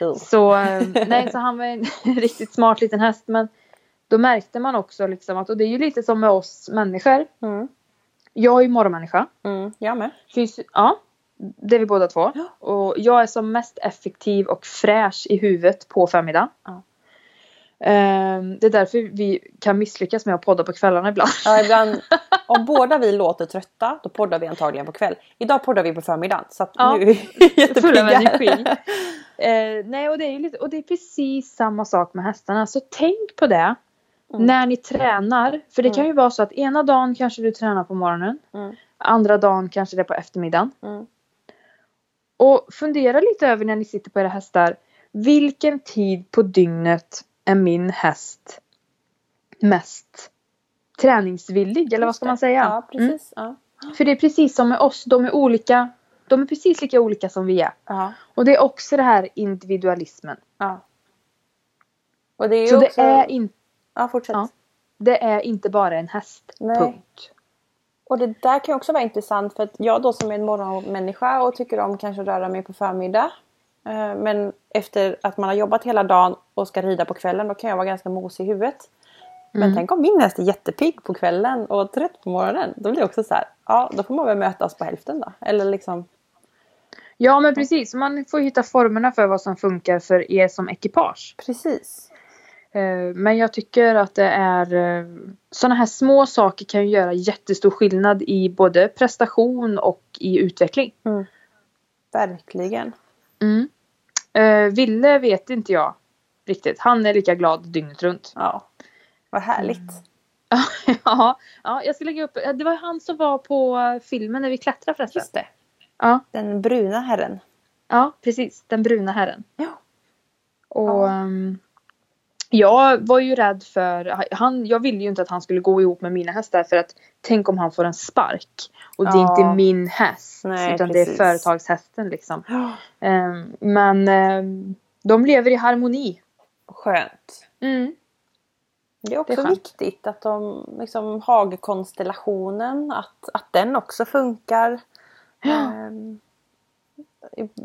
Jo.
Så, eh, nej, så han var en <laughs> riktigt smart liten häst. Men då märkte man också liksom att, och det är ju lite som med oss människor.
Mm.
Jag är ju morgonmänniska.
Mm. Jag med.
Finns, ja, det är vi båda två.
Ja.
Och jag är som mest effektiv och fräsch i huvudet på förmiddagen.
Ja.
Ehm, det är därför vi kan misslyckas med att podda på kvällarna ibland.
Ja, <laughs> ibland, om båda vi låter trötta då poddar vi antagligen på kväll. Idag poddar vi på förmiddagen så att
Ja.
nu är vi <laughs>
Fulla
jättepigga.
energi. <laughs> Eh, nej, och det, är lite, och det är precis samma sak med hästarna. Så tänk på det
Mm.
när ni tränar. För det kan
Mm.
ju vara så att ena dagen kanske du tränar på morgonen.
Mm.
Andra dagen kanske det är på eftermiddagen.
Mm.
Och fundera lite över när ni sitter på era hästar. Vilken tid på dygnet är min häst mest träningsvillig? Eller vad ska man säga?
Ja,
Mm.
precis. Ja.
För det är precis som med oss. De är olika. De är precis lika olika som vi är.
Ja.
Och det är också det här individualismen.
ja. Och det är ju
Så
också...
det är, in,
Ja, fortsätt.
Det är inte bara en häst.
Nej.
Punkt.
Och det där kan också vara intressant för att jag då som är en morgonmänniska och tycker om kanske att röra mig på förmiddag. eh, Men efter att man har jobbat hela dagen och ska rida på kvällen då kan jag vara ganska mosig i huvudet. Men
Mm.
tänk om min häst är jättepigg på kvällen och trött på morgonen. Då blir det också så här, ja då får man väl mötas på hälften då. Eller liksom,
Ja men precis. Man får hitta formerna för vad som funkar för er som ekipage.
precis.
Eh, Men jag tycker att det är sådana här små saker kan ju göra jättestor skillnad i både prestation och i utveckling.
Verkligen.
Mm. Eh, Ville vet inte jag riktigt. Han är lika glad dygnet runt.
Ja. Vad härligt.
Mm. <laughs> ja, ja, jag ska lägga upp. Det var han som var på filmen när vi klättrade förresten.
Just det.
Ja,
Den bruna herren.
ja, precis. Den bruna herren.
Ja.
Och
Ja.
ehm, jag var ju rädd för, han, jag ville ju inte att han skulle gå ihop med mina hästar för att tänk om han får en spark. Och det är
Ja.
inte min häst
Nej,
utan det är
precis.
företagshästen liksom.
Ja.
Ehm, men ehm, de lever i harmoni.
Skönt.
Mm.
Det är också
Det är
viktigt att de, liksom Hagerkonstellationen, att, att den också funkar. I-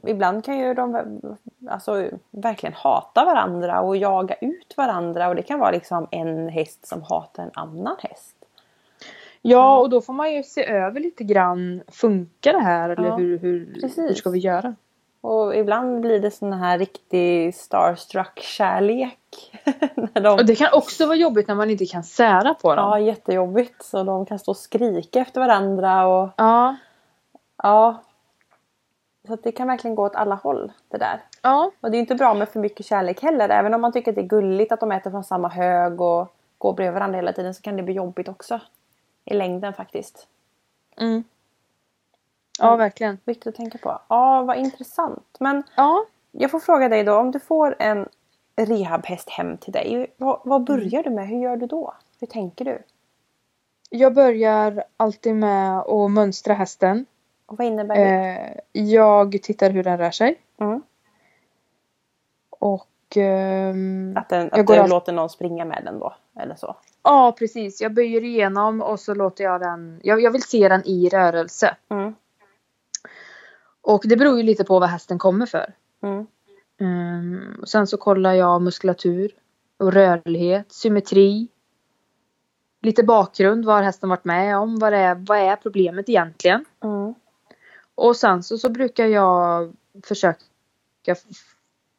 ibland kan ju de alltså, verkligen hata varandra och jaga ut varandra och det kan vara liksom en häst som hatar en annan häst.
Ja och då får man ju se över lite grann. Funkar det här eller
Ja,
hur, hur, hur ska vi göra?
Och ibland blir det sån här riktig starstruck-kärlek. <laughs> När de,
Och det kan också vara jobbigt när man inte kan sära på dem.
ja, jättejobbigt. Så de kan stå och skrika efter varandra och
Ja.
ja. Så att det kan verkligen gå åt alla håll det där.
Ja.
Och det är inte bra med för mycket kärlek heller. Även om man tycker att det är gulligt att de äter från samma hög och går bredvid varandra hela tiden så kan det bli jobbigt också. I längden faktiskt.
Mm. Ja, verkligen.
Viktigt att tänka på. Ja, vad intressant. Men
Ja.
jag får fråga dig då, om du får en rehabhäst hem till dig. Vad, vad börjar du med? Hur gör du då? Hur tänker du?
Jag börjar alltid med att mönstra hästen.
Och vad innebär det?
Eh, jag tittar hur den rör sig.
Mm.
Och ehm,
Att, den,
jag
att
går
du
all-
låter någon springa med den då? Eller så?
ja, precis. Jag böjer igenom och så låter jag den. Jag, jag vill se den i rörelse.
Mm.
Och det beror ju lite på vad hästen kommer för.
Mm.
Och sen så kollar jag muskulatur och rörlighet, symmetri. Lite bakgrund, vad har hästen varit med om? Vad är, vad är problemet egentligen?
Mm.
Och sen så, så brukar jag försöka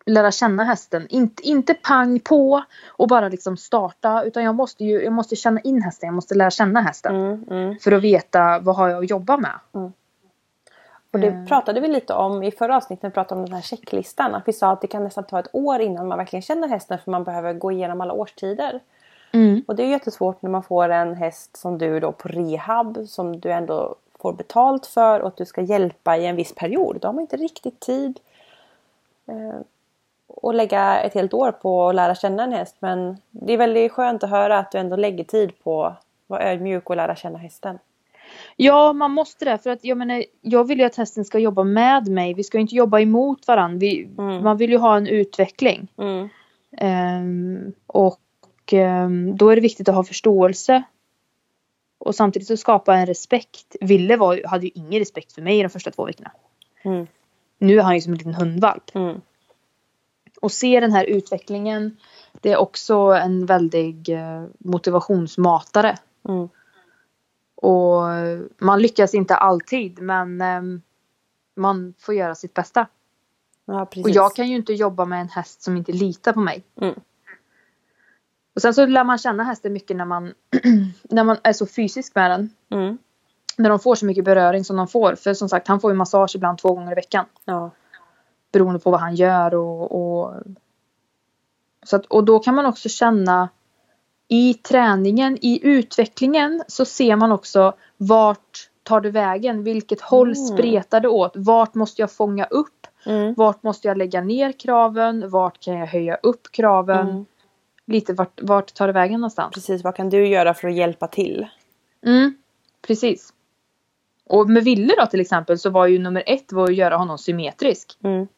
lära känna hästen. Inte, inte pang på och bara liksom starta utan jag måste ju jag måste känna in hästen. Jag måste lära känna hästen.
Mm. Mm.
För att veta vad har jag att jobba med.
Och det
Mm.
pratade vi lite om i förra avsnittet, vi pratade om den här checklistan. Att vi sa att det kan nästan ta ett år innan man verkligen känner hästen för man behöver gå igenom alla årstider.
Mm.
Och det är jättesvårt när man får en häst som du då på rehab som du ändå får betalt för och att du ska hjälpa i en viss period. Då har man inte riktigt tid eh, att lägga ett helt år på att lära känna en häst. Men det är väldigt skönt att höra att du ändå lägger tid på att vara ödmjuk och lära känna hästen.
Ja, man måste det. För att jag menar, jag vill ju att hästen ska jobba med mig. Vi ska ju inte jobba emot varandra. Vi,
Mm.
Man vill ju ha en utveckling.
Mm.
Ehm, och eh, då är det viktigt att ha förståelse. Och samtidigt så skapa en respekt. Ville var, hade ju ingen respekt för mig de första två veckorna.
Mm.
Nu är han ju som en liten hundvalp.
Mm.
Och se den här utvecklingen. Det är också en väldig eh, motivationsmatare.
Mm.
Och man lyckas inte alltid men ehm, man får göra sitt bästa.
Ja.
Och jag kan ju inte jobba med en häst som inte litar på mig.
Mm.
Och sen så lär man känna hästen mycket när man, <clears throat> när man är så fysisk med den.
Mm.
När de får så mycket beröring som de får. För som sagt, han får ju massage ibland två gånger i veckan.
Ja.
Beroende på vad han gör och... och så att, och då kan man också känna i träningen, i utvecklingen så ser man också vart tar det vägen? Vilket håll
Mm.
spretar det åt? Vart måste jag fånga upp?
Mm.
Vart måste jag lägga ner kraven? Vart kan jag höja upp kraven?
Mm.
Lite vart, vart tar det vägen någonstans?
Precis, vad kan du göra för att hjälpa till?
Mm, precis. Och med Ville då till exempel så var ju nummer ett var att göra honom symmetrisk.
Mm.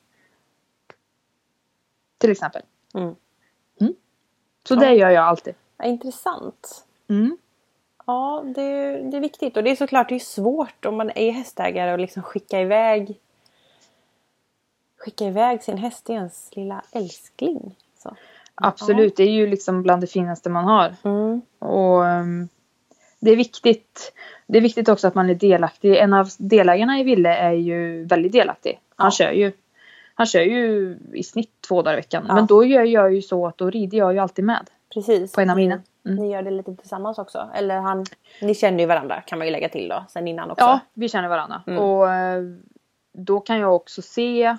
Till exempel.
Mm.
Så
Ja.
det gör jag alltid.
Ja, intressant.
Mm.
Ja, det, det är viktigt och det är såklart det är svårt om man är hästägare och liksom skicka iväg skicka iväg sin häst till ens lilla älskling. Så.
Absolut, det är ju liksom bland det finaste man har.
Mm.
Och ehm, det är viktigt. Det är viktigt också att man är delaktig. En av delägarna i Ville är ju väldigt delaktig. Han
Ja.
kör ju. Han kör ju i snitt två dagar i veckan.
Ja.
Men då gör jag ju så att då rider jag ju alltid med.
Precis.
På en av
Ni-
mina. Mm.
Ni gör det lite tillsammans också. Eller han, ni känner ju varandra kan man ju lägga till då sen innan också.
Ja, vi känner varandra.
Mm.
Och eh, då kan jag också se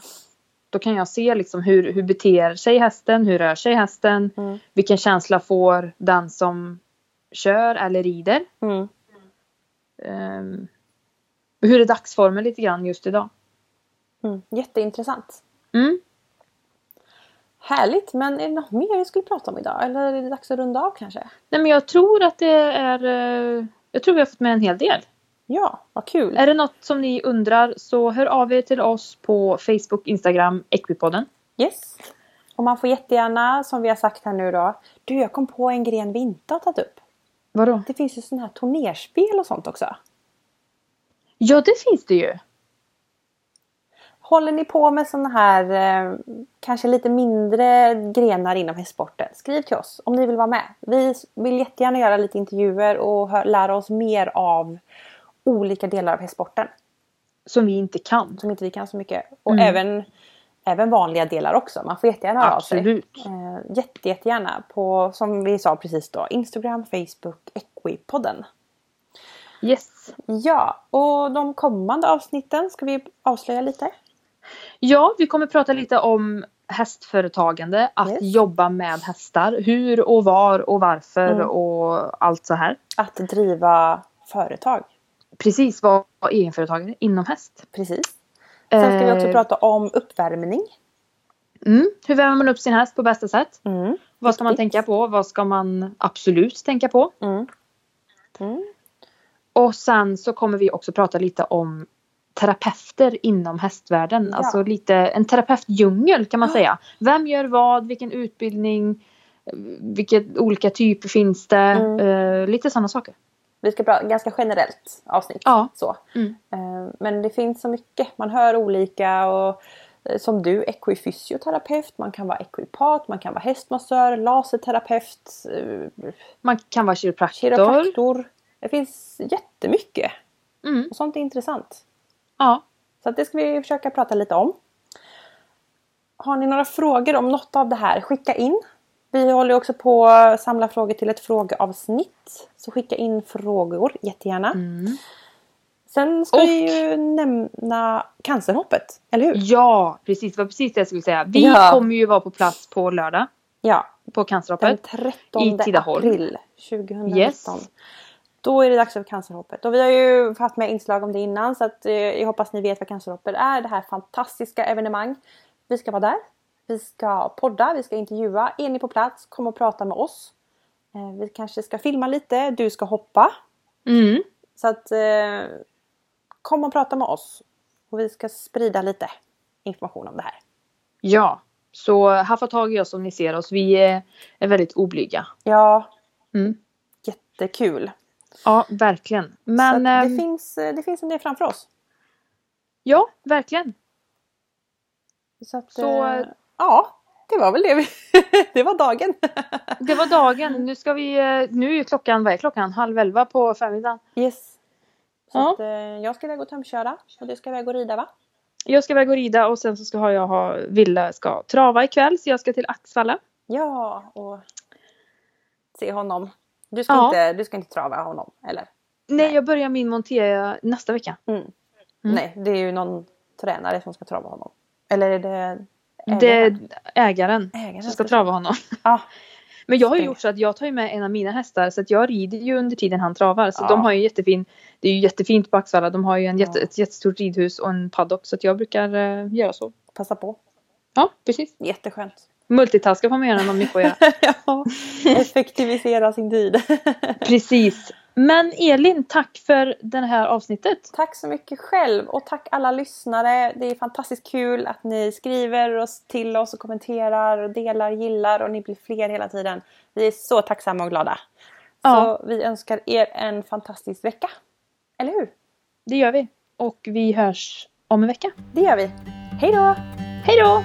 då kan jag se liksom hur, hur beter sig hästen, hur rör sig hästen,
Mm.
vilken känsla får den som kör eller rider.
Mm.
Ehm, hur är dagsformen lite grann just idag?
Mm. Jätteintressant.
Mm.
Härligt, men är det något mer vi skulle prata om idag? Eller är det dags att runda av kanske?
Nej men jag tror att det är eh, Jag tror vi har fått med en hel del.
Ja, vad kul!
Är det något som ni undrar så hör av er till oss på Facebook, Instagram, Equipodden.
Yes! Och man får jättegärna, som vi har sagt här nu då. Du, jag kom på en gren vi inte har tagit upp.
Vadå?
Det finns ju sådana här turnerspel och sånt också.
Ja det finns det ju.
Håller ni på med sådana här eh, kanske lite mindre grenar inom hästsporten? Skriv till oss om ni vill vara med. Vi vill jättegärna göra lite intervjuer och lära oss mer av olika delar av hästsporten.
Som vi inte kan.
Som inte vi kan så mycket. Och
Mm.
även, även vanliga delar också. Man får jättegärna höra av sig.
Absolut.
Eh, jätte, jättegärna på, som vi sa precis då, Instagram, Facebook, Equipodden.
Yes.
Ja, och de kommande avsnitten ska vi avslöja lite.
Ja, vi kommer prata lite om hästföretagande, att
Yes.
jobba med hästar. Hur och var och varför
Mm.
och allt så här.
Att driva företag.
Precis, vara egenföretagare inom häst.
Precis. Sen ska vi också
Eh,
prata om uppvärmning.
Mm, hur värmer man upp sin häst på bästa sätt?
Mm.
Vad ska man tänka på? Vad ska man absolut tänka på?
Mm. Mm.
Och sen så kommer vi också prata lite om terapeuter inom hästvärlden.
Ja.
Alltså lite en terapeutdjungel kan man säga. Vem gör vad? Vilken utbildning? Vilka olika typer finns det?
Mm.
Eh, lite sådana saker.
Vi ska prata ganska generellt avsnitt.
Ja.
Så.
Mm.
Eh, Men det finns så mycket. Man hör olika. Och eh, som du, equifysioterapeut, man kan vara equipat, man kan vara hästmassör, laserterapeut, eh,
Man kan vara kiropraktor.
kiropraktor. Det finns jättemycket.
Mm.
Och sånt är intressant.
Ja.
Så det ska vi försöka prata lite om. Har ni några frågor om något av det här, skicka in. Vi håller också på att samla frågor till ett frågeavsnitt. Så skicka in frågor jättegärna.
Mm.
Sen ska
Och-
vi ju nämna cancerhoppet, eller hur?
ja, precis. Det var precis det jag skulle säga. Vi
Ja.
kommer ju vara på plats på lördag
Ja,
på
den
Cancerhoppet.
13
I
april 2019.
Yes.
Då är det dags för cancerhoppet. Och vi har ju haft med inslag om det innan så att, eh, jag hoppas ni vet vad cancerhoppet är. Det här fantastiska evenemang. Vi ska vara där. Vi ska podda, vi ska intervjua. Är ni på plats, kom och prata med oss. Eh, vi kanske ska filma lite, du ska hoppa.
Mm.
Så att eh, kom och prata med oss. Och vi ska sprida lite information om det här.
Ja. Så haffa tag i oss om ni ser oss. Vi är, väldigt oblyga.
Ja,
Mm.
jättekul.
Ja, verkligen. Men
det,
ehm,
finns, det finns en del framför oss.
ja, verkligen.
Så, att,
Så-
eh, ja, det var väl det. Vi, <laughs> det var dagen. <laughs>
Det var dagen. Nu ska vi, eh, nu är klockan, vad är klockan? Halv elva på förmiddagen.
Yes. Så
Ja.
att, eh, jag ska iväg och tömköra och du ska iväg och rida va?
Jag ska iväg och rida och sen så ska jag ha, Ville ska trava ikväll så jag ska till Axvalla.
Ja, och se honom. Du ska,
Ja.
inte, du ska inte trava honom, eller?
Nej, jag börjar min montera nästa vecka.
Mm.
Mm.
Nej, det är ju någon tränare som ska trava honom. Eller är det
Det
ägaren?
är ägaren
Ägaren
som ska trava honom.
Ja, <laughs>
Men jag har ju gjort så att jag tar ju med en av mina hästar så att jag rider ju under tiden han travar. Så
Ja.
de har ju jättefin, det är ju jättefint på Axvalla. De har ju en jätte,
Ja.
ett jättestort ridhus och en paddock så att jag brukar eh, göra så.
passa på.
Ja, precis.
Jätteskönt.
Multitaska får man göra när man mycket att göra.
ja, effektivisera sin tid.
Precis. Men Elin, tack för det här avsnittet.
tack så mycket själv och tack alla lyssnare. Det är fantastiskt kul att ni skriver oss till oss och kommenterar och delar, gillar och ni blir fler hela tiden. Vi är så tacksamma och glada.
Ja.
Så vi önskar er en fantastisk vecka. Eller hur?
Det gör vi. Och vi hörs om en vecka.
Det gör vi. Hej då!
Hej då!